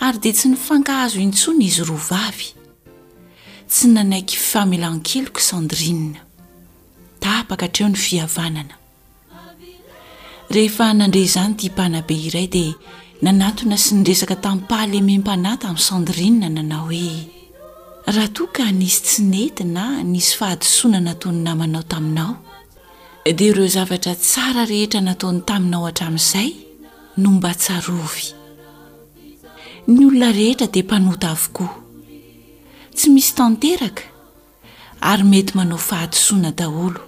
ary dia tsy nifankahazo intsony izy roa vavy. Tsy nanaiky famelan-keloka i Sandrine. Tapaka hatreo ny fihavanana. Rehefa nandre izany ity mpanabe iray dia nanatona sy niresaka tamim-pahalemem-panahy tamin'i Sandrine nanao hoe, Raha toa ka nisy tsy nety na nisy fahadisoana nataon'ny namanao taminao, dia ireo zavatra tsara rehetra nataony taminao hatramin'izay no mba tsarovy. Ny olona rehetra dia mpanota avokoa. Tsy misy tanteraka ary mety manao fahadisoana daholo.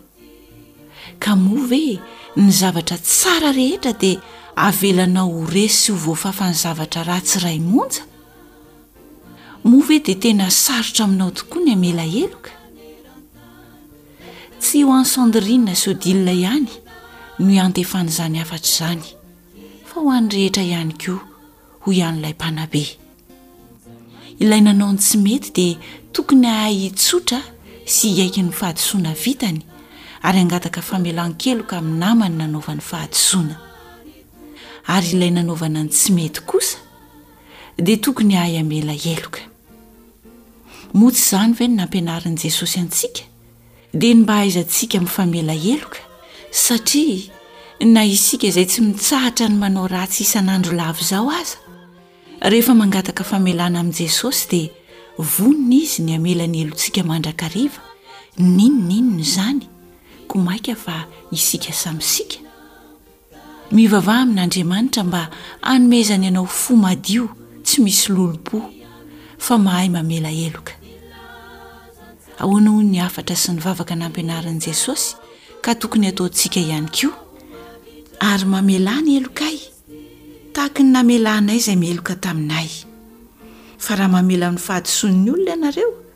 Ka moa ve ny zavatra tsara rehetra dia avelanao ho resy sy ho voafafan'ny zavatra ratsy iray monja? Moa ve dia tena sarotra aminao tokoa ny hamela heloka? Tsy ho an'i Sandrine Sodil ihany no iantefana izany hafatra izany fa ho an'ny rehetra ihany koa, hoy an'ilay mpanabe. Ilay nanao ny tsy mety dia tokony hahay hitsotra sy hiaiky ny fahadisoana vitany ary hangataka famelan-keloka amin'ny namany nanaovany fahadisoana. Ary ilay nanaovana ny tsy mety kosa dia tokony hahay hamela heloka. Moa tsy izany ve no nampianarin'i Jesosy antsika? Dia ny mba hahaizantsika mifamela heloka, satria na isika izay tsy mitsahatra ny manao ratsy isan'andro lava izao aza, rehefa mangataka famelana amin'i Jesosy dia vonona Izy ny hamela ny helotsika mandrakariva, n'inon'inona izany, koa mainka fa isika samy isika. Mivavaha amin'Andriamanitra mba hanomezany anao fo madio tsy misy lolompo fa mahay mamela heloka. Ahoana hoy ny hafatra sy ny vavaka nampianarin'i Jesosy ka tokony hataontsika ihany koa? Ary mamelà ny helokay, tahaka ny namelànay izay meloka taminay. Fa raha mamela amin'ny fahadisoan'ny olona ianareo,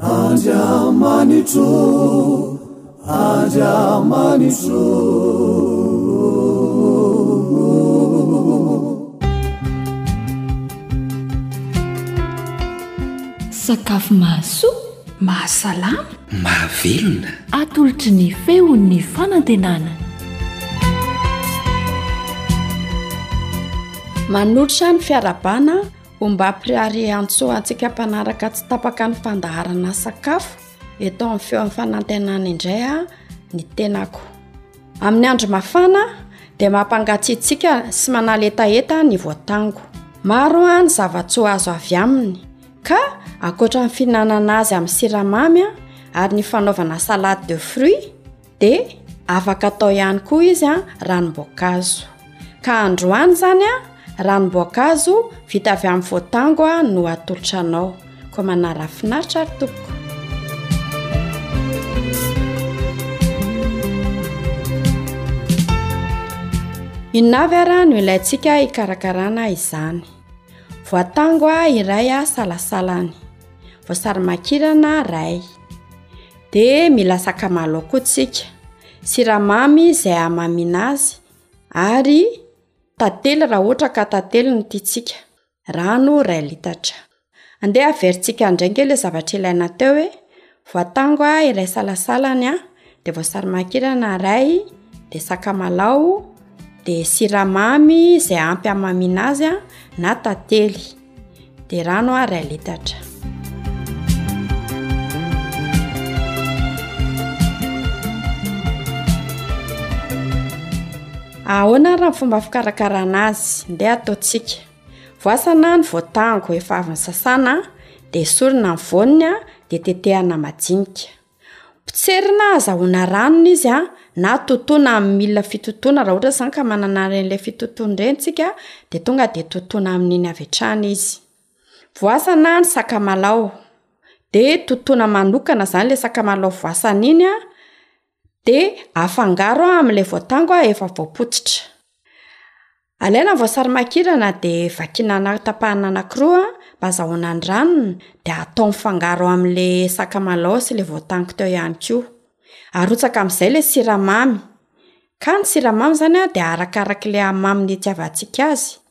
Andriamanitro, Andriamanitro. Sakafo mahasoa, mahasalama, mahavelona. Atolotry ny feon'ny fanantenana. Manotrra ny fiarahabana Ombapri ary antsoa antsika mpanaraka tsy tapaka ny fandaharana sakafo eto amin'ny feo amin'ny fanantenana indray a ny tenako amin'ny andro mafana dia mampangatsiatsika sy manaletaheta ny voatango maro a ny zavatsoa azo avy aminy ka ankoatra ny fihinanana azy amin'ny siramamy a ary ny fanaovana salade de fruit dia afaka atao ihany koa izy a ranom-boankazo ka androany izany a ranom-boankazo vita avy amin'ny voatango a no atolotra anao koa manara finaritra ary tompoko inona avy ara no ilaintsika hikarakarana izany voatango a iray a salasalany voasary makirana ray Dia mila sakamalaho koa tsika, siramamy izay ahamamiana azy ary tantely raha ohatra ka tantely no tiantsika, rano iray litatra. Andeha averintsika indray ange ilay zavatra ilaina teo e. Voatango a ilay salasalany a, dia voasarimakirana iray, dia sakamalaho, dia siramamy izay ampy ahamamiana azy a na tantely. dia rano ary alitatra ahoana raha ny fomba fikarakarana azy ndeha ataontsika voasana ny voatango efa avy ny sasana dia sorona ny voniny dia tetehana majinika Potserina hazahoana ranony izy a, na totoina amin'ny milina fitotoana raha ohatra izany ka manana an'ireny fitotoana ireny isika dia tonga dia totoina amin'iny avy hatrany izy. Voasana ny sakamalao, dia totoina manokana izany ilay sakamalao voasana iny a, dia afangaro amin'ilay voatango efa voapotsitra. Alaina ny voasary makirana dia vakiana anaty tapahana anankiroa mba azahoana ny ranony dia atao mifangaro amin'ilay sakamalaho sy ilay voatango teo ihany koa. Arotsaka amin'izay ilay siramamy. Ka ny siramamy izany dia arakaraka ilay hamamy nitiavantsika azy.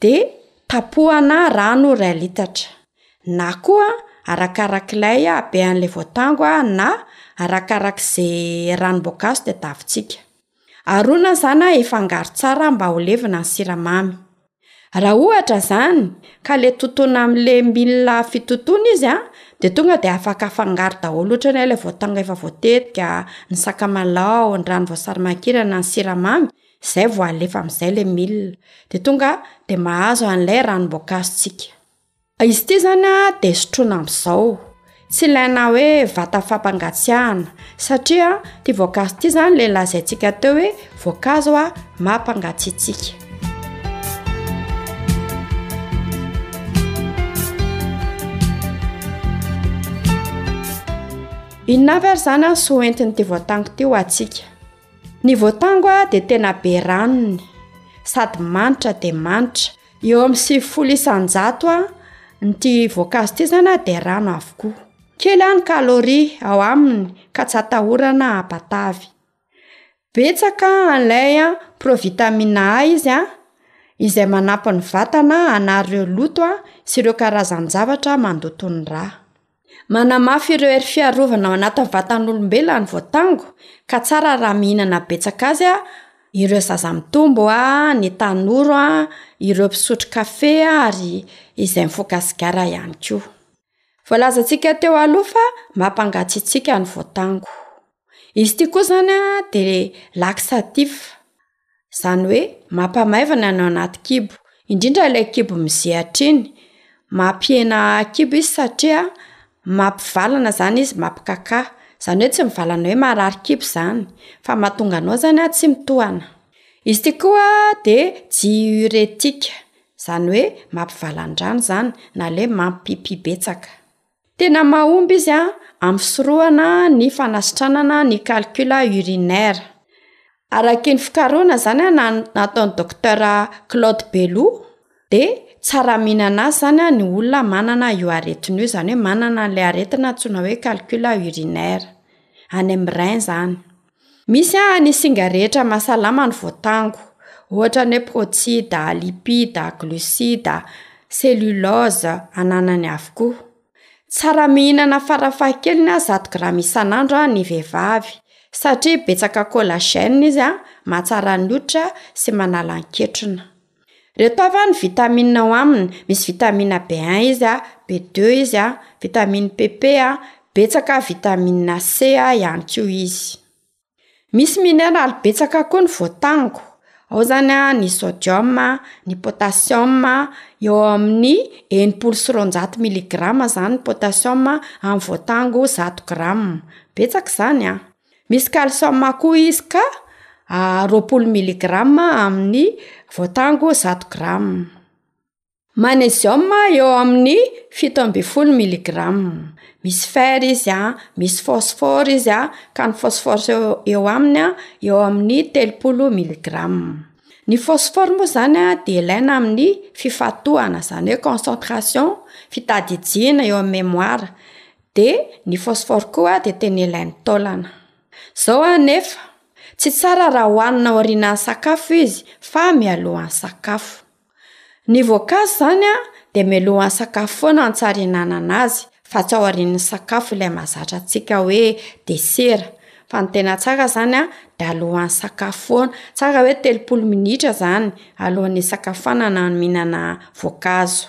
Dia tapohana rano iray litatra. Na koa arakaraka ilay habehan'ilay voatango na arakaraka izay ranom-boankazo tadiavintsika. Arona izany a efa angaro tsara mba ho levona ny siramamy. Raha ohatra izany ka le totoina amin'le milina fitotoana izy a de tonga de afaka afangaro daholo ohatra ny hoe le voatanga efa voatetika, ny sakamalao, ny rano voasary makirana, ny siramamy, zay vao alefa amin'izay le milina de tonga de mahazo an'ilay ranom-boankazo tsika. Izy ity izany dia sotroina amin'izao. Tsy ilaina hoe vata fampangatsiahana satria ity voankazo ity izany ilay lazaintsika teo hoe voankazo mampangatsiatsiaka. Inona avy ary izany no soa entin'ity voatango ity ho antsika? Ny voatango dia tena be ranony sady manitra dia manitra. Eo amin'ny sivifolo isan-jato an'ity voankazo ity zany a dia rano avokoa. Kely a ny calorie ao aminy ka tsy atahorana hampatavy. Betsaka an'ilay a provitamine A izy a, izay manampy ny vatana hanary ireo loto a sy ireo karazan-javatra mandoto ny rà. Manamafy ireo hery fiarovana ao anatin'ny vatan'olombelona ny voatango ka tsara raha mihinana betsaka azy a ireo zaza mitombo a, ny tanora a, ireo mpisotro kafe a, ary izay mifoka sigara ihany koa. Voalazantsika teo aloha fa mampangatsiatsiaka ny voatango. Izy ity koa izany a dia laxatif. Izany hoe mampamaivana ny ao anaty kibo, indrindra ilay kibo mizehatra iny. Mampihena kibo izy satria mampivalana izany izy, mampikakà. Izany hoe tsy mivalana hoe marary kibo izany, fa mahatonga anao izany tsy mitohana. Izy ity koa dia diuretique, izany hoe mampivalan-drano izany, na le mampipi-betsaka. Tena mahomby izy amin'ny fisorohana ny fanasitranana ny calcul urinaire. Araky ny fikarohana zany nataon'i Docteur Claude Bellou de tsara mihinana azy zany ny olona manana io aretina io, zany hoe manana an'ilay aretina antsoina hoe calcul urinaire, any amin'ny rein zany. Misy ny singa rehetra mahasalama ny voatango, ohatra ny hoe protsida, lipida, glusida, cellulose, ananany avokoa. Tsara mihinana farafahakeliny zato grama isan'andro ny vehivavy, satria betsaka collagène izy, mahatsara ny hoditra sy manala ny ketrona. Reto avy ny vitamine ao aminy, misy vitamine B 1 izy a, B 2 izy a, vitamine PP a, betsaka vitamine C ihany ko izy. Misy mineraly betsaka koa ny voatango, ao zany a ny sodium, ny potassium, eo amin'ny enimpolo sy roanjato miligrama zany ny potassium amin'ny voatango zato grama, betsaka zany a. Misy calcium koa izy ka, roapolo miligrama amin'ny voatango zato grama. Magnesium eo amin'ny fito ambin'ny folo miligrama. Misy fer izy an, misy phosphore izy an, ka ny phosphore eo eo aminy an, eo amin'ny telopolo miligrama. Ny phosphore moa izany an, dia ilaina amin'ny fifantohana, izany hoe concentration, fitadidiana eo amin'ny mémoire. De ny phosphore koa dia tena ilain'ny taolana. Zao anefa, tsy tsara raha hohanina aorianan'ny sakafo izy fa mialohan'ny sakafo. Ny voankazo izany an, dia mialohan'ny sakafo foana no tsara ihinanana azy fa tsy aorian'ny sakafo ilay mahazatra antsika hoe desera. Fa ny tena tsara izany an, dia alohan'ny sakafo foana. Tsara hoe telopolo minitra izany alohan'ny isakafoanana no mihinana voankazo.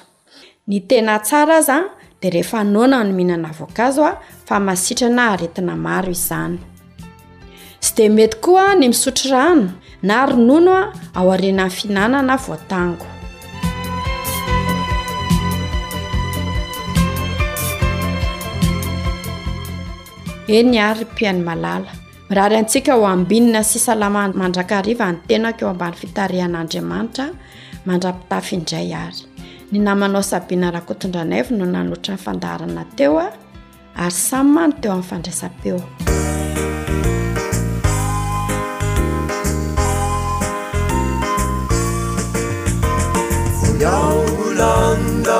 Ny tena tsara aza dia rehefa noana ny mihinana voankazo a fa masitrana aretina maro izany sy dia mety koa ny misotro rano na ronono a ao arenany fihinanana voatango eny ary mpihaino malala Mirary antsika ho ambinina sy salama mandrakariva ny tenako eo ambany fitarihan'Andriamanitra mandra-pitafy indray ary. Ny namanao Sabina Rakotondranaivo no nanotra ny fandaharana teo ary samy mano teo amin'ny fandraisam-peo. Yaulanda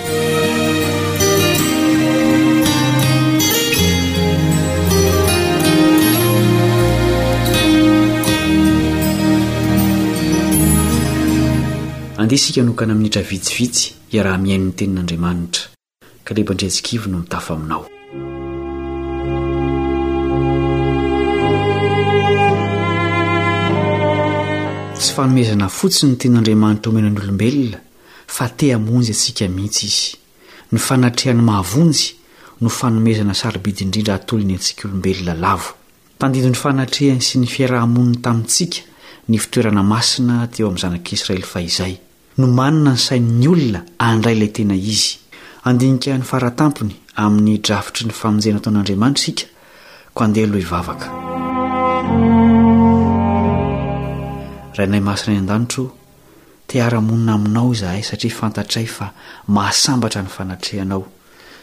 Andeha isika hanokana minitra vitsivitsy hiaraha-mihaino ny Tenin'Andriamanitra. Kaleba Andriantsikivy no mitafa aminao. Tsy fanomezana fotsiny ny Tenin'Andriamanitra omena ny olombelona fa te hamonjy antsika mihitsy Izy. Ny fanatrehany mahavonjy no fanomezana sarobidy indrindra atolony antsika olombelona lavo. Tandindon' ny fanatrehany sy ny fiaraha-moniny tamintsika ny fitoerana masina teo amin'ny Zanak'i Israely fahizay. Nomanina ny sain'ny olona handray ilay tena izy. Handinika ny faratampony amin'ny drafitry ny famonjena ataon'Andriamanitra isika, koa andeha aloha hivavaka. Rainay Masina any An-danitra o, Te hiara-monina aminao izahay satria fantatray fa mahasambatra ny fanatrehanao.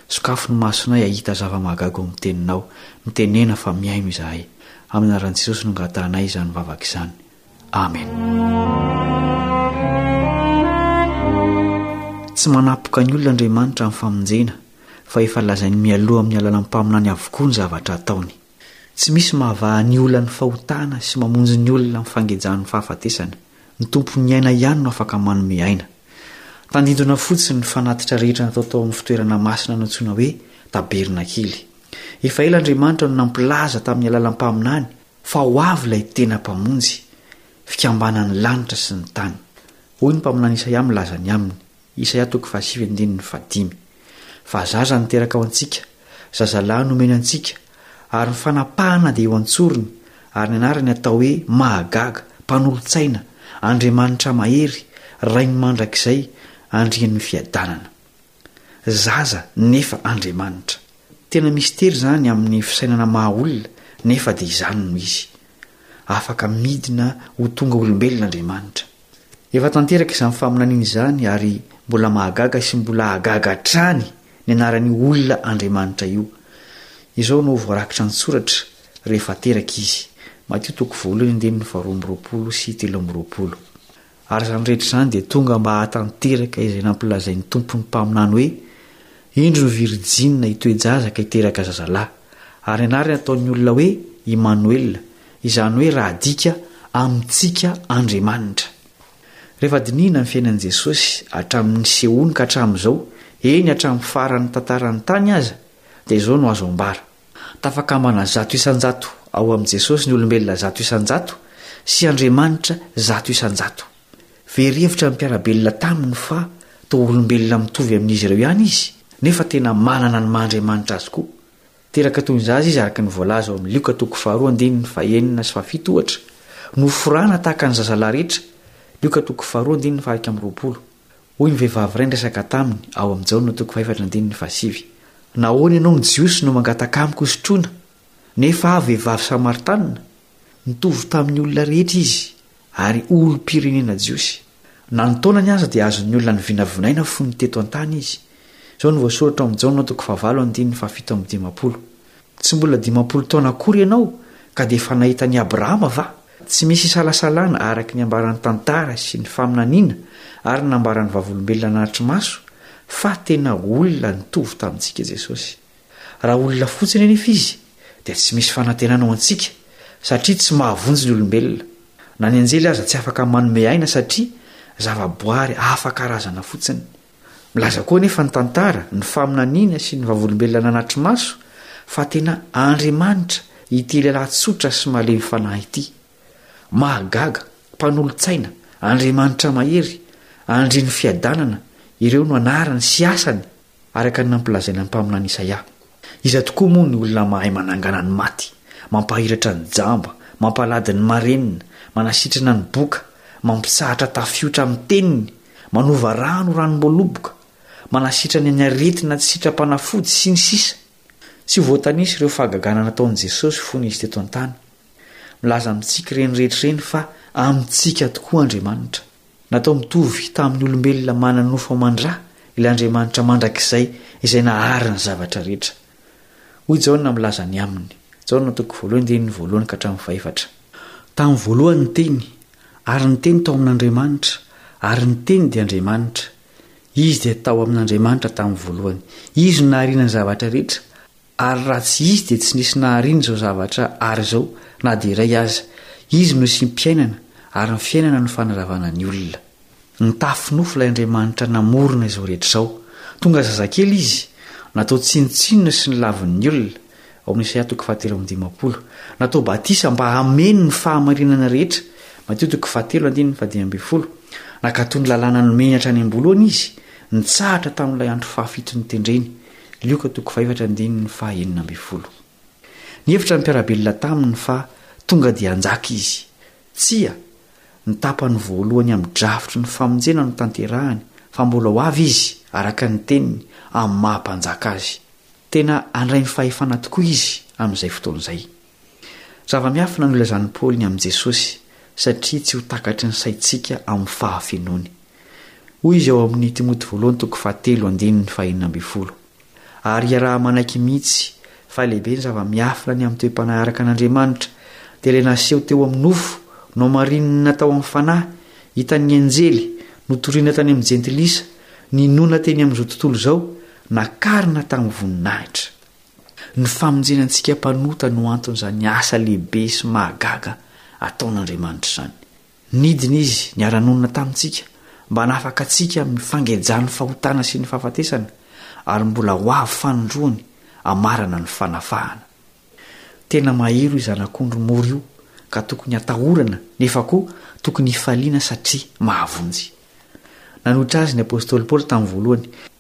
Sokafy ny masonay hahita zava-mahagaga ao amin'ny Teninao. Mitenena fa mihaino izahay. Amin'ny anaran'i Jesosy no angatahanay izany vavaka izany. Amena. Tsy manapoka ny olona Andriamanitra amin'ny famonjena fa efa lazainy mialoha amin'ny alalan'ny mpaminany avokoa ny zavatra ataony. Tsy misy mahavaha ny olan'ny fahotana sy mamonjy ny olona amin'ny fangejan'ny fahafatesana. Ny Tompon'ny aina ihany no afaka manome aina. Tandindona fotsiny ny fanatitra rehetra natao tao amin'ny fitoerana masina nantsoina hoe Tabernakely. Efa ela Andriamanitra no nampilaza tamin'ny alalan'ny mpaminany fa ho avy ilay tena Mpamonjy, fikambanan'ny lanitra sy ny tany. Hoy ny mpaminany Isaia milaza ny aminy, Isaia toko fahasivy andininy fahadimy. Fa zaza niteraka ho antsika, zazalahy nomena antsika, ary ny fanapahana dia eo an-tsorony, ary ny anarany atao hoe Mahagaga, Mpanolo-tsaina, Andriamanitra Mahery, Rain'ny Mandrakizay, Andrian'ny Fiadanana. Zaza, nefa Andriamanitra. Tena mistery izany amin'ny fisainana maha olona, nefa dia izany no izy. Afaka midina ho tonga olombelona Andriamanitra. Efa tanteraka izany faminaniana izany ary mbola mahagaga sy mbola hahagaga hatrany ny anaran'io olona Andriamanitra io. Izao no voarakitra an-tsoratra rehefa teraka izy, Matio toko voalohany andininy faharoa amby roapolo sy telo amby roapolo, Ary izany rehetra izany dia tonga mba hahatanteraka izay nampilazain'ny Tompo ny mpaminany hoe, Indro ny virijinina hitoe-jaza ka hiteraka zazalahy, ary ny anarany hataon'ny olona hoe Imanoela, izany hoe raha adika amintsika Andriamanitra. Rehefa dinihina ny fiainan'i Jesosy hatramin'ny nisehoany ka hatramin'izao, eny hatramin'ny faran'ny tantaran'ny tany aza, dia izao no azo ambara, Tafakambana zato isan-jato ao amin'i Jesosy ny olombelona zato isan-jato sy Andriamanitra zato isan-jato. Very hevitra ny mpiara-belona taminy fa toa olombelona mitovy amin'izy ireo ihany izy, nefa tena manana ny maha-Andriamanitra azy koa. Teraka toy ny zaza izy araka ny voalaza ao amin'ny Lioka toko faharoa andininy fahenina sy fahafito ohatra, Noforana tahaka ny zazalahy rehetra, Lioka toko faharoa andininy fahairaika amby roapolo. Hoy ny vehivavy iray niresaka taminy ao amin'ny Jaona toko fahefatra andininy fahasivy, Nahoana ianao ny Jiosy no mangataka amiko hosotroina, nefa ahy vehivavy Samaritanina? Nitovy tamin'ny olona rehetra izy, Ary olom-pirenena jiosy. Na ny taonany aza dia azon'ny olona novinavinaina fony teto an-tany izy. Izao no voasoratra ao amin'ny Jaona toko fahavalo andininy fahafito amby dimampolo, Tsy mbola dimampolo taona akory ianao ka dia efa nahita an'i Abrahama va? Tsy misy isalasalana araka ny ambaran'ny tantara sy ny faminaniana ary ny nambaran'ny vavolombelona nahatry-maso fa tena olona nitovy tamintsika Jesosy. Raha olona fotsiny anefa izy dia tsy misy fanantenana ho antsika satria tsy mahavonjy ny olombelona. Na ny anjely aza tsy afaka manome aina satria zava-boary hafa karazana fotsiny. Milaza koa anefa ny tantara, ny faminaniana sy ny vavolombelona nanatri-maso fa tena Andriamanitra ity lehilahy tsotra sy malemy fanahy ity. Mahagaga, Mpanolo-tsaina, Andriamanitra mahery, Andrian'ny fiadanana, ireo no anarany sy asany! araka ny nampilazaina ny mpaminany Isaia. Iza tokoa moa ny olona mahay manangana ny maty, mampahiratra ny jamba, mampalady ny marenina, manasitrana ny boka, mampitsahatra tafiotra amin'ny teniny, manova rano ho ranom-boaloboka, manasitrana ny aretina tsy sitrapanafody, sy ny sisa Tsy voatanisa ireo fahagagana nataon'i Jesosy fony Izy teto an-tany. Milaza amintsika ireny rehetra ireny fa amintsika tokoa Andriamanitra. Natao mitovy tamin'ny olombelona manana nofo aman-dra ilay Andriamanitra mandrakizay izay nahary ny zavatra rehetra. Hoy Jaona milaza ny aminy, Jaona toko voalohany andininy voalohany ka hatramin'ny fahefatra. Tamin'ny voalohany ny Teny, ary ny Teny tao amin'Andriamanitra, ary ny Teny dia Andriamanitra. Izy dia tao amin'Andriamanitra tamin'ny voalohany. Izy no nahariana ny zavatra rehetra, Ary raha tsy Izy dia tsy nisy nahariana izao zavatra ary izao na dia iray aza. Izy no isim-piainana, ary ny fiainana no fanazavana ny olona. Nitafy nofo ilay Andriamanitra namorona izao rehetra izao. Tonga zazakely Izy, natao tsinontsinona sy nolaviny ny olona, ao amin'ny Isaia toko fahatelo amby dimampolo. Natao batisa mba hameno ny fahamarinana rehetra, Matio toko fahatelo andininy fahadimy ambin'ny folo. Nankatò ny lalàna nomeny hatrany am-boalohany Izy, nitsahatra tamin'ilay andro fahafito nitendreny. Lioka toko fahefatra andininy faha enina ambin'ny folo. Nihevitra ny mpiara-belona taminy fa tonga dia hanjaka izy. Tsia, ny tapany voalohany amin'ny drafitry ny famonjena no tanterahiny, fa mbola ho avy izy, araka ny teniny, amin'ny maha mpanjaka azy. Tena handray ny fahefana tokoa izy amin'izay fotoana izay. Zava-miafina no ilazan'i Paoly ny amin'i Jesosy, satria tsy ho takatry ny saintsika amin'ny fahafenoany. Hoy izy ao amin'i Timoty Voalohany toko fahatelo andininy fahenina ambin'ny folo, Ary iaraha-manaiky mihitsy fa lehibe ny zava-miafina ny amin'ny toe-panahy araka an'Andriamanitra, dia ilay naseho teo amin'ny nofo, nohamarinina tao amin'ny fanahy, hitan'ny anjely, notorina tany amin'ny jentilisa, ninoana teny amin'izao tontolo izao, nakarina tamin'ny voninahitra. Ny famonjena antsika mpanota no anton'izany asa lehibe sy mahagaga ataon'Andriamanitra izany. Nidina Izy niara-nonina tamintsika mba hanafaka antsika amin'ny fangejan'ny fahotana sy ny fahafatesana, ary mbola ho avy fanindroany hamarana ny fanafahana. Tena mahery io Zanak'ondry mora io ka tokony hatahorana nefa koa tokony hifaliana satria mahavonjy. Nanohitra azy ny apostoly Paoly tamin'ny voalohany,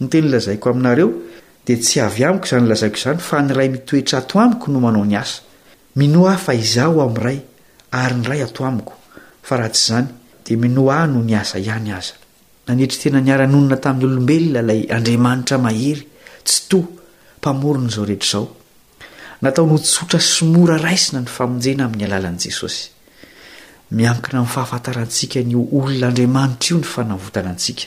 Ny teny lazaiko aminareo, dia tsy avy amiko izany lazaiko izany, fa ny Ray mitoetra ato amiko no manao ny asa. Minoa ahy fa Izaho ao amin'ny Ray, ary ny Ray ato amiko, fa raha tsy izany, dia minoa ahy noho ny asa ihany aza. Nanetry tena niara-nonina tamin'ny olombelona ilay Andriamanitra mahery, Tsitoha, Mpamoron'izao rehetra izao. Nataony ho tsotra sy mora raisina ny famonjena amin'ny alalan'i Jesosy. Miankina amin'ny fahafantarantsika an'io Olona Andriamanitra io ny fanavotana antsika.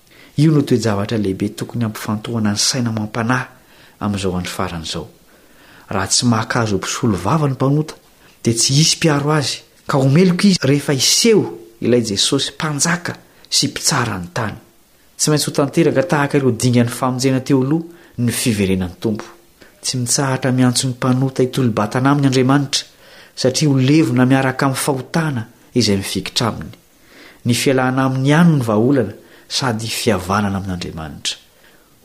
Io no toe-javatra lehibe tokony hampifantohana ny saina amam-panahy amin'izao andro farany izao. Raha tsy maka azy ho mpisolo vava ny mpanota, dia tsy hisy mpiaro azy, ka ho meloka izy rehefa hiseho ilay Jesosy Mpanjaka sy Mpitsara ny tany. Tsy maintsy ho tanteraka tahaka ireo dingan'ny famonjena teo aloha ny fiverenan'ny Tompo. Tsy mitsahatra miantso ny mpanota hitolo-batana aminy Andriamanitra, satria ho levona miaraka amin'ny fahotana izay mifikitra aminy. Ny fialana aminy ihany no vahaolana sady fihavanana amin'Andriamanitra.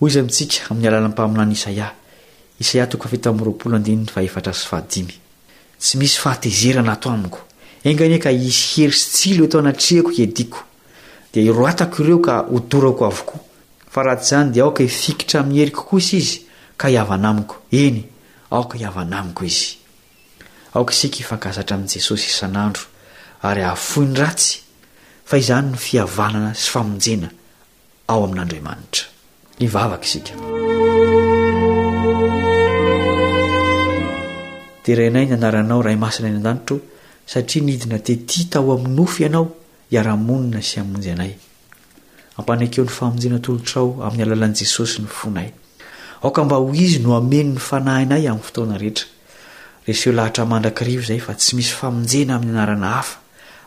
Hoy izay amintsika amin'ny alalan'ny mpaminany Isaia, Isaia toko fahafito amby roapolo andininy fahefatra sy fahadimy, Tsy misy fahatezerana ato amiko, enga anie ka hisy hery sy tsilo eto anatrehako hiadiako, dia hiroatako ireo ka hodorako avokoa, fa raha tsy izany dia aoka hifikitra amin'ny heriko kosa izy ka hihavana amiko, eny, aoka hihavana amiko izy. Aoka isika hifankazatra amin'i Jesosy isan'andro ary hahafoy ny ratsy fa izany no fihavanana sy famonjena ao amin'Andriamanitra. Hivavaka isika. Derainay ny anaranao Ray Masina any an-danitra o satria nidina tetỳ tao amin'ny nofo ianao hiara-monina sy hamonjy anay. Ampanekeho ny famonjena atolotrao amin'ny alalan'i Jesosy ny fonay. Aoka mba ho Izy no hameno ny fanahinay amin'ny fotoana rehetra. Reseo lahatra mandrakariva izay fa tsy misy famonjena amin'ny anarana hafa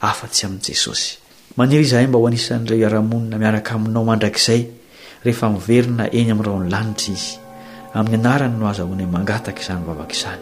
afa-tsy amin'i Jesosy. Maniry izahay mba ho anisan'ireo hiara-monina miaraka Aminao mandrakizay rehefa miverina eny amin'ny rahon'ny lanitra Izy. Amin'ny anarany no azahoanay mangataka izany vavaka izany.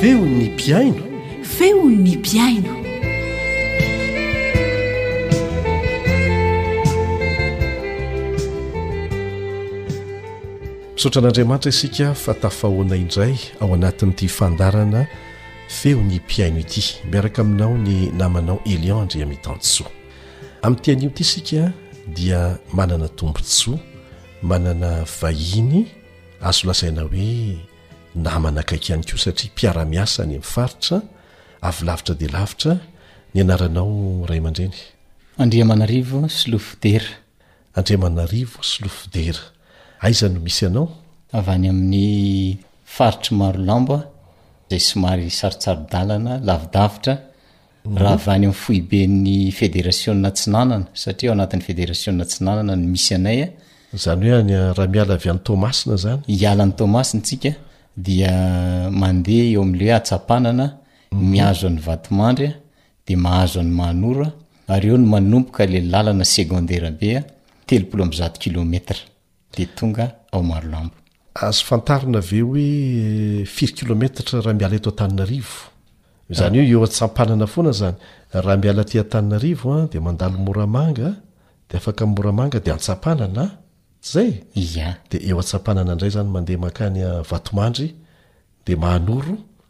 Feon'ny mpihaino. Feon'ny mpihaino. Misaotra an'Andriamanitra isika fa tafahoana indray ao anatin'ity fandarana feo ny mpihaino ity miaraka aminao ny namanao Elian Andriamitansoa. Amin'ity anio ity isika dia manana tombontsoa, manana vahiny azo lazaina hoe Namana akaiky ihany koa satria mpiara-miasa any amin'ny faritra avy lavitra dia lavitra ny anaranao ray aman-dreny. Andriamanarivo Solofodera. Andriamanarivo Solofodera. Aiza no misy anao? Avy any amin'ny faritry Marolambo aho, izay somary sarotsaro-dalana, lavidavitra. Raha avy any amin'ny foiben'ny Federasiona Atsinanana, satria ao anatin'ny Federasiona Atsinanana no misy anay a. Izany hoe any a, raha miala avy any Toamasina izany? Hiala any Toamasina isika dia mandeha eo amin'ilay hoe Atsampanana, mihazo an'i Vatomandry a, dia mahazo an'i Mahanoro a, ary eo no manomboka ilay lalana segondera be a, telopolo amby zato kilomètre. dia tonga ao Marolambo. Azo fantarina ve hoe firy kilometatra raha miala eto Antananarivo? Izany hoe eo an-tsampanana foana izany. Raha miala aty Antananarivo dia mandalo Moramanga, dia afaka amin'i Moramanga dia Antsampanana an? Tsy izay e? Ia. Dia eo Antsampanana indray izany mandeha mankany Vatomandry dia Mahanoro,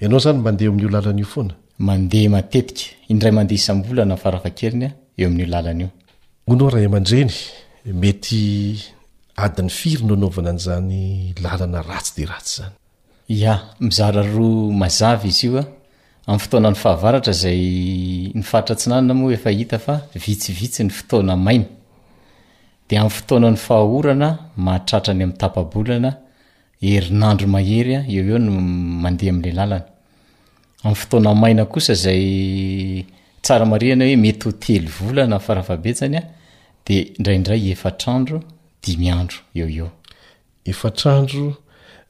Ianao izany mandeha eo amin'io lalana io foana? Mandeha matetika, indray mandeha isam-bolana farafahakeliny aho eo amin'io lalana io. Hono ray aman-dreny, mety adiny firy no anaovana an'izany lalana ratsy dia ratsy izany? Ia, mizara roa mazava izy io. Amin'ny fotoanan'ny fahavaratra izay ny faritra atsinanana moa efa hita fa vitsivitsy ny fotoana maina. Dia amin'ny fotoanan'ny fahahorana mahatratra any amin'ny tapa-bolana Herinandro mahery eo eo no mandeha amin'ilay lalana. Amin'ny fotoana maina kosa izay tsara marihana hoe mety ho telo volana fara fahabetsany dia indraindray efatr'andro, dimy andro eo ho eo. Efatr'andro,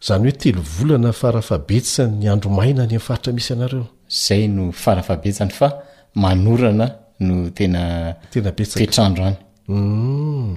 izany hoe telo volana fara fahabetsany ny andro maina any amin'ny faritra misy anareo? Izay no fara fahabetsany fa manorana no tena toetr'andro any. Hum.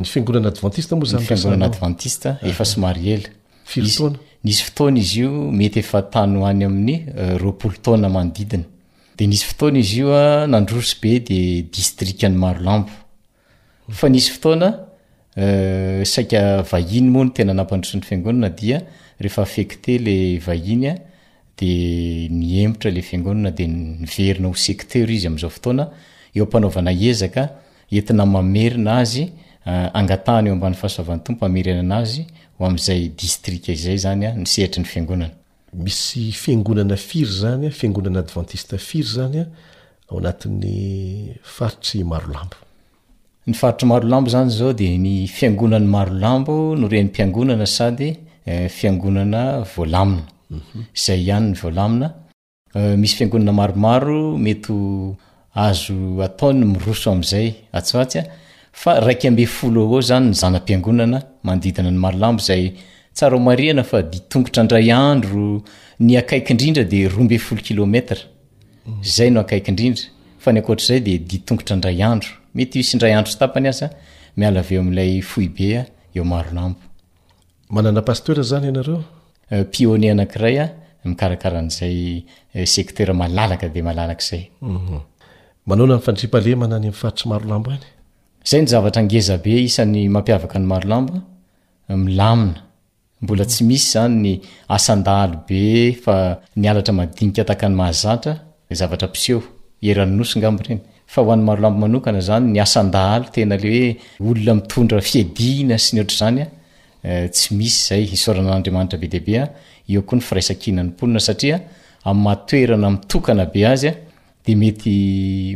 Ny fiangonana advantista moa izany mikasa anao? Ny fiangonana advantista efa somary ela. Firy taona? Nisy fotoana izy io mety efa tany ho any amin'ny eh, roapolo taona manodidina. Dia nisy fotoana izy io ah, nandroso be dia distrikan'i Marolambo. Fa nisy fotoana eh, saika vahiny moa no tena nampandroso ny fiangonana dia rehefa affecté le vahiny ah, dia nihemotra le fiangonana dia niverina ho secteur izy amin'izao fotoana eo am-panaovana ezaka Entina mamerina azy, angatahana eo ambany fahasoavan'ny Tompo hamerenana azy ho amin'izay distrika izay zany ny sehatry ny fiangonana. Misy fiangonana firy zany, fiangonana advantista firy zany ao anatin'ny faritry Marolambo? Ny faritry Marolambo zany zao dia ny fiangonan'i Marolambo no renim-piangonana sady fiangonana voalamina. Zay ihany ny voalamina. Misy fiangonana maromaro mety ho azo atao ny miroso amin'izay atsy ho atsy, fa iraika ambin'ny folo eo ho eo izany ny zana-piangonana manodidina an'i Marolambo izay tsara homarihana fa didy tongotra indray andro, ny akaiky indrindra dia roa ambin'ny folo kilometatra, izay no akaiky indrindra, fa ny ankoatr'izay dia didy tongotra indray andro, mety hisy indray andro sy tapany aza miala avy eo amin'ilay foibe eo Marolambo. Manana pasteur zany ianareo? Pionnier anankiray mikarakara an'izay secteur malalaka dia malalaka izay. Manaona ny fandriampahalemana any amin'ny faritry Marolambo any? Izay no zavatra ngeza be isan'ny mampiavaka an'i Marolambo, milamina. Mbola tsy misy izany ny asan-dahalo be fa ny halatra madinika tahaka ny mahazatra Zavatra mpiseho eran'ny Nosy ngamba ireny. Fa ho an'i Marolambo manokana izany, ny asan-dahalo tena ilay hoe olona mitondra fiadiana sy ny ohatr'izany an, tsy misy izay. Isaorana an'Andriamanitra be dia be an, eo koa ny firaisan-kinan'ny mponina satria amin'ny maha toerana mitokana be azy dia mety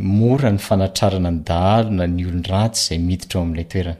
mora ny fanatrarana ny dahalo na ny olon-dratsy izay miditra ao amin'ilay toerana.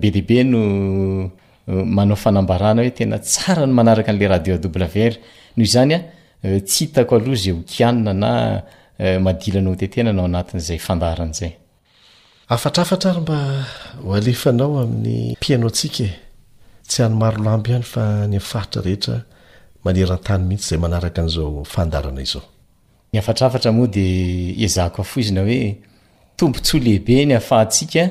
Be dia be no manao fanambarana hoe tena tsara ny manaraka an'ilay radio AWR. Noho izany, tsy hitako aloha izay ho kianina na madilana hotetenana ao anatin'izay fandaharana izay. Hafatrafatra ary mba ho alefanao amin'ny mpihaino antsika e! Tsy any Marolambo ihany fa any amin'ny faritra rehetra maneran-tany mihitsy izay manaraka an'izao fandaharana izao. Ny hafatrafatra moa dia ezahako hafoizina hoe, tombontsoa lehibe ny ahafahantsika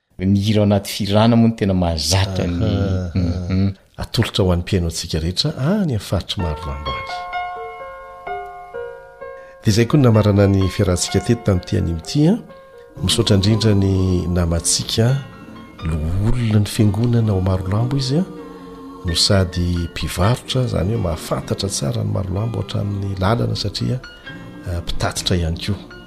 Ny hira ao anaty firana moa no tena mahazatra ny uhum. Atolotra ho an'ny mpihainoantsika rehetra any amin'ny faritry Marola ambany. Dia izay koa ny namarana ny fiarahantsika teto tamin'ity anio ity an. Misaotra indrindra ny namantsika loholona ny fiangonana ao Marolambo izy an. No sady mpivarotra izany hoe mahafantatra tsara ny Marolambo hatramin'ny lalana satria mpitatitra ihany koa.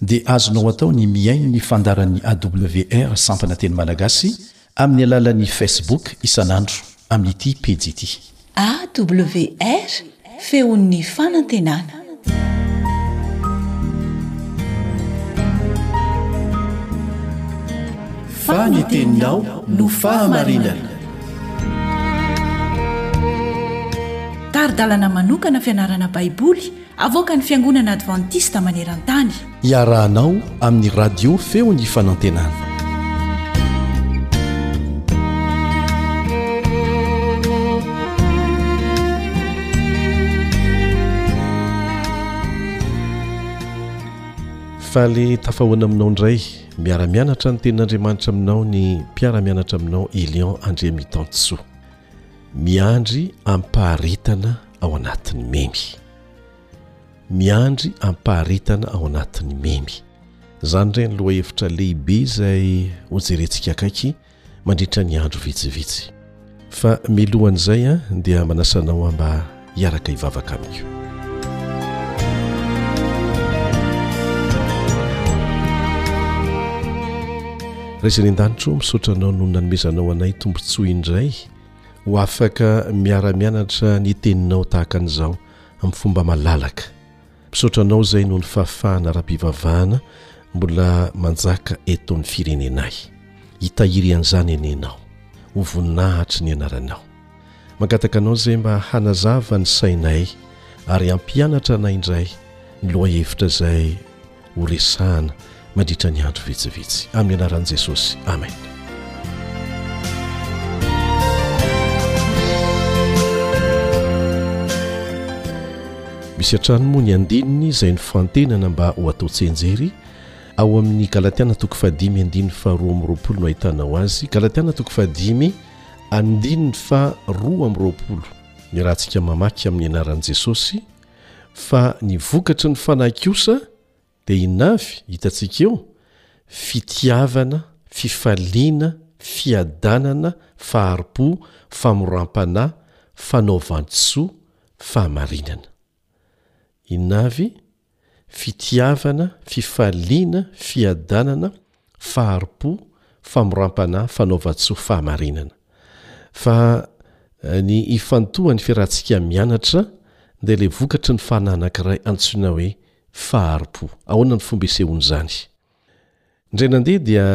dia azonao atao ny mihaino ny fandaharan'ny AWR sampana teny malagasy amin'ny alalan'ny Facebook isan'andro amin'ity pejy ity. AWR, Feon'ny Fanantenana. Fa ny teninao no fahamarinana. Tari-dalana manokana fianarana Baiboly. Avoakan'ny Fiangonana Advantista maneran-tany. Iarahanao amin'ny Radio Feon'ny Fanantenana. Faly tafahoana aminao indray miara-mianatra ny tenin'Andriamanitra aminao ny mpiara-mianatra aminao Elion Andriamitantosoa. Miandry ampaharetana ao anatin'ny memy. Miandry ampaharetana ao anatin'ny memy. Izany indray ny lohahevitra lehibe izay hojerentsika akaiky mandritra ny andro vitsivitsy. Fa milohan'izay dia manasa anao mba hiaraka hivavaka amiko. Ray izay an-danitra ô, misaotra anao no nanomezanao anay tombontsoa indray ho afaka miara-mianatra ny teninao tahaka an'izao amin'ny fomba malalaka. Misaotra anao izay noho ny fahafahana ara-pivavahana mbola manjaka eto amin'ny firenenay. Hitahiry an'izany anie ianao. Ho voninahitry ny anaranao. Mangataka anao izay mba hanazava ny sainay ary hampianatra anay indray ny lohahevitra izay horesahana. mandritra ny andro vitsivitsy amin'ny anaran'i Jesosy amen misy hatrany moa ny andininy izay ny fantenana mba ho atao tsenjery ao amin'ny galatiana toko fahadimy andininy faharoa amin'nyroapolo no ahitanao azy galatiana toko fahadimy andininy fa roa amin'nyroapolo ny rahantsika mamaky amin'ny anaran'i jesosy fa ny vokatry ny fanahy kosa Dia inona avy, hitantsika eo? Fitiavana, fifaliana, fiadanana, fahari-po, famoram-panahy, fanaovan-tsoa, fahamarinana. Inona avy? Fitiavana, fifaliana, fiadanana, fahari-po, famoram-panahy, fanaovan-tsoa, fahamarinana. Fa ny ifantohan'ny fiarahantsika mianatra dia ilay vokatry ny fanahy anankiray antsoina hoe fahari-po. Ahoana ny fomba isehoan'izany? Indray nandeha dia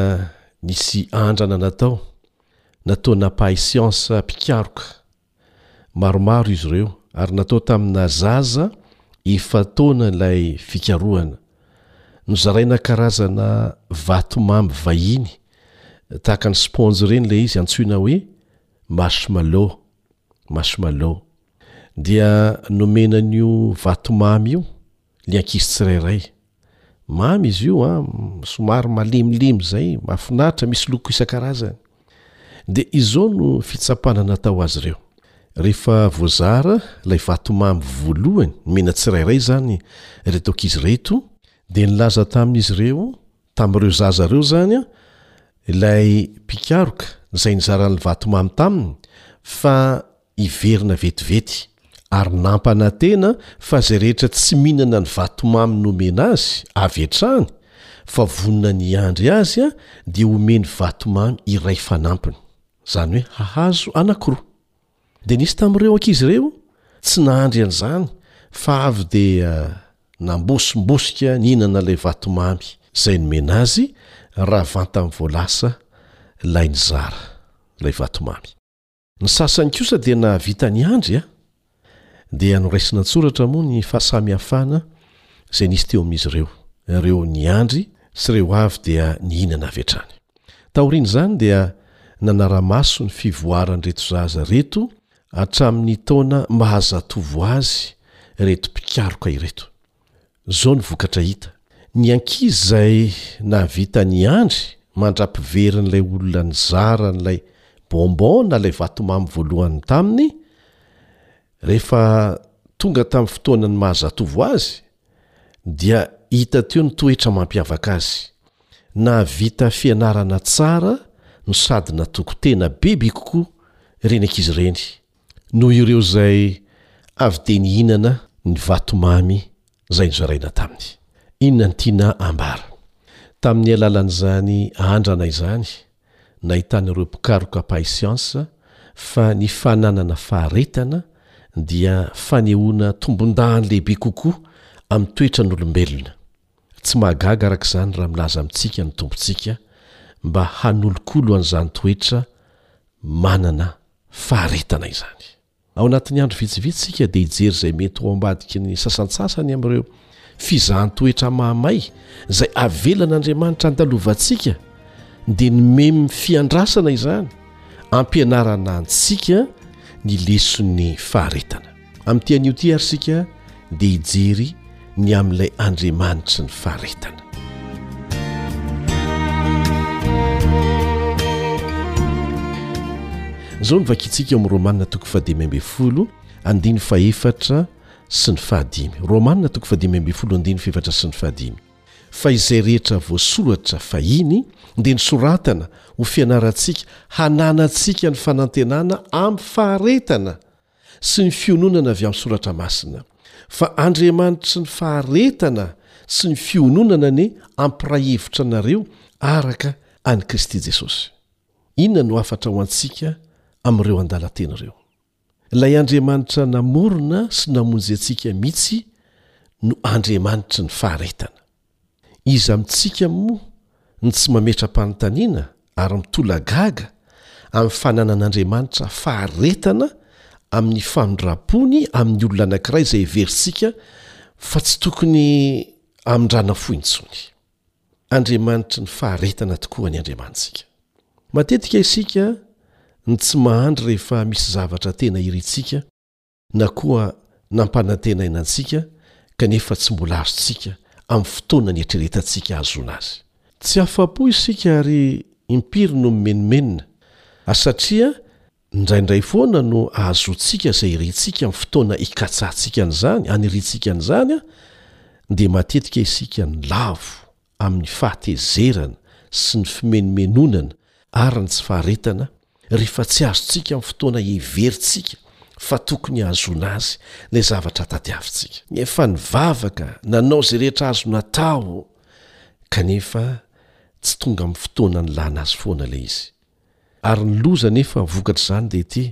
nisy andrana natao, nataonà mpahay siansa mpikaroka, Maromaro izy ireo ary natao tamina zaza efa-taona ilay fikarohana. Nozaraina karazana vatomamy vahiny, tahaka ny spaonjy ireny ilay izy antsoina hoe marshmallow, mashmallow. Dia nomena an'io vatomamy io ny ankizy tsirairay. Mamy izy io an, somary malemilemy izay, mahafinaritra, misy loko isan-karazany. Dia izao no fitsapana natao azy ireo. Rehefa voazara ilay vatomamy voalohany, nomena tsirairay izany ireto ankizy ireto, dia nilaza tamin'izy ireo, tamin'ireo zaza ireo izany, ilay mpikaroka izay nizara ny vatomamy taminy fa hiverina vetivety, ary nampanantena fa izay rehetra tsy mihinana ny vatomamy nomena azy avy hatrany fa vonona ny hiandry azy dia homeny vatomamy iray fanampiny, izany hoe hahazo anankiroa. Dia nisy tamin'ireo ankizy ireo tsy nahandry an'izany fa avy dia nambosombosika nihinana ilay vatomamy izay nomena azy raha vantany vao lasa ilay nizara ilay vatomamy. Ny sasany kosa dia nahavita niandry a! Dia noraisina an-tsoratra moa ny fahasamihafana izay nisy teo amin'izy ireo, ireo niandry sy ireo avy dia nihinana avy hatrany. Taorian'izany dia nanara-maso ny fivoaran'ireto zaza ireto hatramin'ny taona mahazatovo azy ireto mpikaroka ireto. Izao ny vokatra hita, ny ankizy izay nahavita niandry mandra-piverin'ilay olona nizara an'ilay bonbon na ilay vatomamy voalohany taminy, rehefa tonga tamin'ny fotoanan'ny maha-zatovo azy, dia hita teo ny toetra mampiavaka azy, nahavita fianarana tsara no sady natoky tena bebe kokoa ireny ankizy ireny. noho ireo izay avy dia nihinana ny vatomamy izay nozaraina taminy. Inona no tiana ambara tamin'ny alalan'izany andrana izany? Nahitan'ireo mpikaroka mpahay siansa fa ny fananana faharetana dia fanehoana tombondahany lehibe kokoa amin'ny toetran'olombelona, Tsy mahagaga araka izany raha milaza amintsika ny Tompontsika mba hanolokolo an'izany toetra manana faharetana izany. Ao anatin'ny andro vitsivitsy isika dia hijery izay mety ho ambadiky ny sasantsasany amin'ireo fizahan-toetra mahamay izay avelan'Andriamanitra handalovantsika, dia nomeny fiandrasana izany hampianarana antsika ny leson'ny faharetana. Amin'ity anio ity ary isika dia hijery ny amin'ilay Andriamanitry ny faharetana. Izao ny vakintsika ao amin'ny Romanina toko fahadimy ambin'ny folo andininy fahefatra sy ny fahadimy. Romanina toko fahadimy ambin'ny folo andininy fahefatra sy ny fahadimy. Fa izay rehetra voasoratra fahiny dia nosoratana ho fianarantsika hananantsika ny fanantenana amin'ny faharetana. sy ny fiononana avy amin'ny Soratra Masina. Fa Andriamanitry ny faharetana sy ny fiononana anie hampiray hevitra anareo araka an'i Kristy Jesosy. Inona no hafatra ho antsika amin'ireo andalan-teny ireo? Ilay Andriamanitra namorona sy namonjy antsika mihitsy no Andriamanitry ny faharetana. Iza amintsika moa no tsy mametra-panontaniana ary mitolagaga amin'ny fananan'Andriamanitra faharetana amin'ny famindram-pony amin'ny olona anankiray izay heverintsika fa tsy tokony hamindràna fo intsony? Andriamanitry ny faharetana tokoa ny Andriamanitsika. Matetika isika no tsy mahandry rehefa misy zavatra tena irintsika na koa nampanantenaina antsika kanefa tsy mbola azontsika amin'ny fotoana nieritreretantsika hahazoana azy. Tsy afa-po isika ary impiry no mimenomenona, ary satria indraindray foana no ahazoantsika izay irintsika amin'ny fotoana ikatsahantsika an'izany, anirintsika an'izany, dia matetika isika no lavo amin'ny fahatezerana sy ny fimenomenonana ary ny tsy faharetana rehefa tsy azontsika amin'ny fotoana heverintsika fa tokony hahazoana azy ilay zavatra tadiavintsika. Efa nivavaka, nanao izay rehetra azo natao, kanefa tsy tonga amin'ny fotoana nilana azy foana ilay izy. Ary ny loza anefa vokatr'izany dia ity,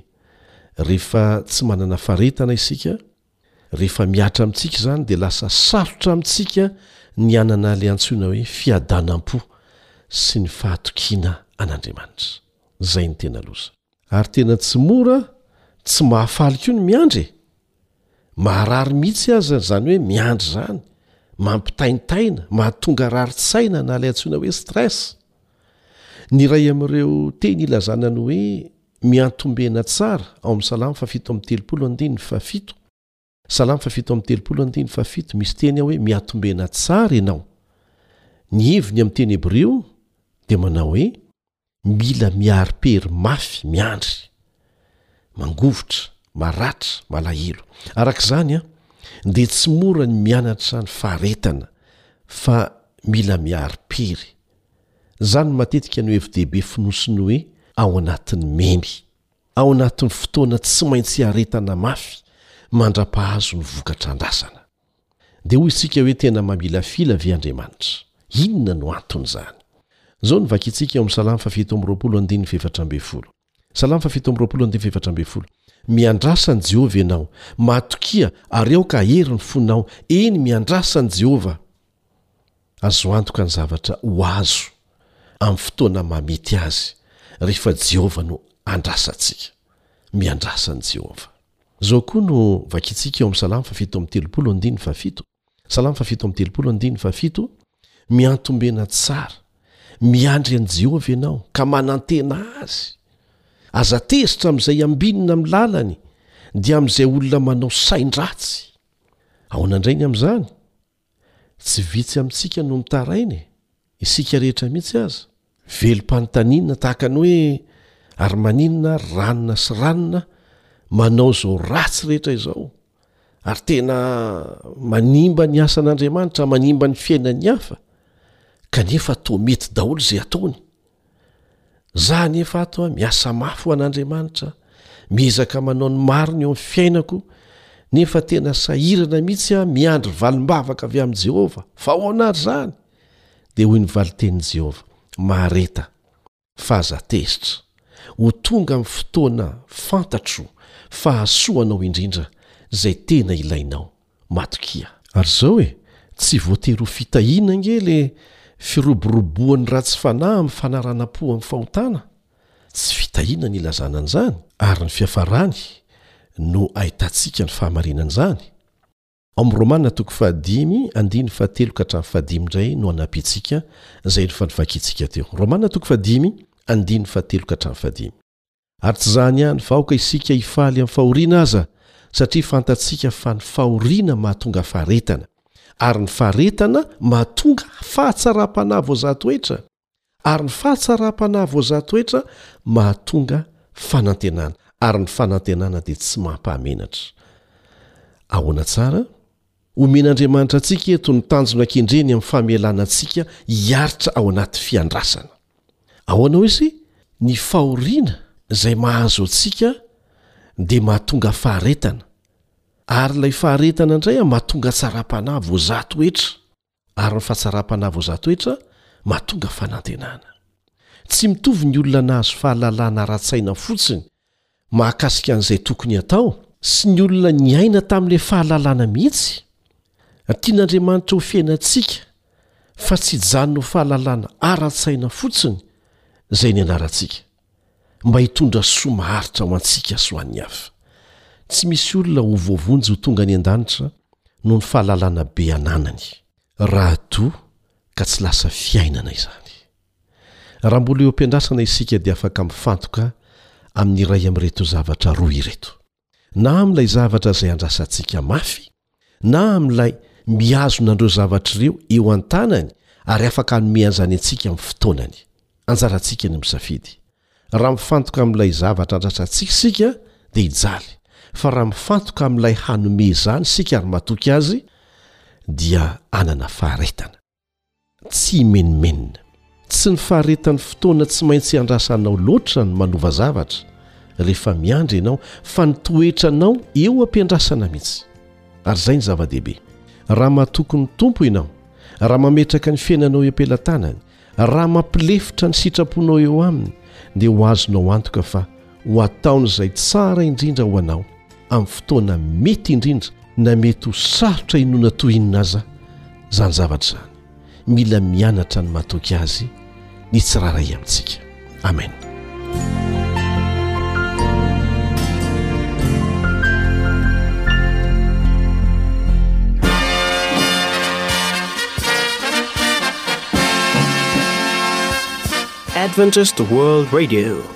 rehefa tsy manana faharetana isika Rehefa mihatra amintsika izany dia lasa sarotra amintsika ny hanana ilay antsoina hoe fiadanam-po sy ny fahatokiana an'Andriamanitra. Izay ny tena loza. Ary tena tsy mora, tsy mahafaly koa ny miandry e! Maharary mihitsy aza izany hoe miandry izany, mampitaintaina, mahatonga rarin-tsaina na ilay antsoina hoe stress. Ny iray amin'ireo teny ilazana ny hoe Miantombena tsara ao amin'ny Salamo fahafito amby telopolo andininy fahafito, Salamo fahafito amby telopolo andininy fahafito, misy teny ao hoe miantombena tsara ianao. Ny heviny amin'ny teny hebreo dia manao hoe mila miari-pery mafy, miandry, mangovitra, maratra, malahelo. Araka izany, dia tsy mora ny mianatra ny faharetana, fa mila miari-pery Izany matetika no hevi-dehibe fonosinoe ao anatin'ny memy, ao anatin'ny fotoana tsy maintsy iaretana mafy mandra-pahazo ny vokatra andrasana. Dia hoy isika hoe tena mamilafila ve Andriamanitra? Inona no anton'izany? Izao no vakintsika ao amin'ny Salamo fahafito amby roapolo andininy fahefatra ambin'ny folo. Salamo fahafito amby roapolo andininy fahefatra ambin'ny folo Miandrasa an'i Jehovah ianao, matokia ary aoka hahery ny fonao, eny, miandrasa an'i Jehovah. Azo antoka ny zavatra ho azo amin'ny fotoana mahamety azy, rehefa Jehovah no andrasantsika. Miandrasa an'i Jehovah. Izao koa no vakintsika ao amin'ny Salamo fahafito amby telopolo andininy fahafito, Salamo fahafito amby telopolo andininy fahafito, Miantombena tsara, miandry an'i Jehovah ianao, ka manantena azy. Aza tezitra amin'izay ambinina amin'ny lalany, dia amin'izay olona manao sain-dratsy. Ahoana indray ny amin'izany? Tsy vitsy amintsika no mitaraina e! Isika rehetra mihitsy aza, velom-panontaniana tahaka ny hoe ary maninona ary ranona sy ranona manao izao ratsy rehetra izao? Ary tena manimba ny asan'Andriamanitra, manimba ny fiainan'ny hafa, kanefa toa mety daholo izay ataony. Za anefa ato miasa mafy ho an'Andriamanitra, miezaka manao ny marina eo amin'ny fiainako, nefa tena sahirana mihitsy aho miandry valim-bavaka avy amin'i Jehovah. Fa ahoana ary izany? Dia hoy ny valin-tenin'i Jehovah, Mahareta, fa aza tezitra. Ho tonga amin'ny fotoana fantatro fa hahasoa anao indrindra, izay tena ilainao. Matokia. Ary izao e, tsy voatery ho fitahiana ange ilay firoboroboan'ny ratsy fanahy amin'ny fanaranan-po amin'ny fahotana. Tsy fitahiana ny ilazana an'izany, ary ny fiafarany no ahitantsika ny fahamarinan'izany. Ao amin'ny Romana toko fahadimy andininy fahatelo ka hatramin'ny fahadimy indray no anampiantsika izay efa novakiantsika teo. Romana toko fahadimy andininy fahatelo ka hatramin'ny fahadimy. Ary tsy izany ihany fa aoka isika hifaly amin'ny fahoriana aza, satria fantatsika fa ny fahoriana mahatonga faharetana, ary ny faharetana mahatonga fahatsaram-panahy voazaha toetra, Ary ny fahatsaram-panahy voazaha toetra mahatonga fanantenana, ary ny fanantenana dia tsy mampahamenatra. Ahoana tsara? Omen'Andriamanitra antsika eto ny tanjona kendreny amin'ny famelana antsika hiaritra ao anaty fiandrasana. Ahoana hoy izy? Ny fahoriana izay mahazo antsika dia mahatonga faharetana, ary ilay faharetana indray mahatonga hatsaram-panahy voazaha toetra. ary ny fahatsaram-panahy voazaha toetra mahatonga fanantenana. Tsy mitovy ny olona nahazo fahalalana ara-tsaina fotsiny mahakasika an'izay tokony hatao sy ny olona niaina tamin'ilay fahalalana mihitsy. Tian'Andriamanitra ho fiainantsika fa tsy hijanona ho fahalalana ara-tsaina fotsiny izay nianarantsika. mba hitondra soa maharitra ho antsika sy ho an'ny hafa. Tsy misy olona ho voavonjy ho tonga any an-danitra noho ny fahalalana be ananany, raha toa ka tsy lasa fiainana izany. Raha mbola eo am-piandrasana isika dia afaka mifantoka amin'ny iray amin'ireto zavatra roa ireto. na amin'ilay zavatra izay andrasantsika mafy, na amin'ilay mihazona an'ireo zavatra ireo eo an-tanany ary afaka hanome an'izany antsika amin'ny fotoanany. Anjarantsika ny misafidy. Raha mifantoka amin'ilay zavatra andrasantsika isika, dia hijaly, fa raha mifantoka amin'ilay hanome izany isika ary matoky azy, dia hanana faharetana. Tsy himenomenona. Tsy ny faharetan'ny fotoana tsy maintsy andrasanao loatra ny manova zavatra rehefa miandry ianao fa ny toetranao eo am-piandrasana mihitsy. Ary izay no zava-dehibe. Raha matoky ny Tompo ianao, raha mametraka ny fiainanao eo am-pelatanany, raha mampilefitra ny sitraponao eo Aminy dia ho azonao antoka fa ho hataon'izay tsara indrindra ho anao amin'ny fotoana mety indrindra na mety ho sarotra inoana toy inona aza izany zavatra izany. Mila mianatra ny matoky azy ny tsirairay amintsika. Amen. Adventist World Radio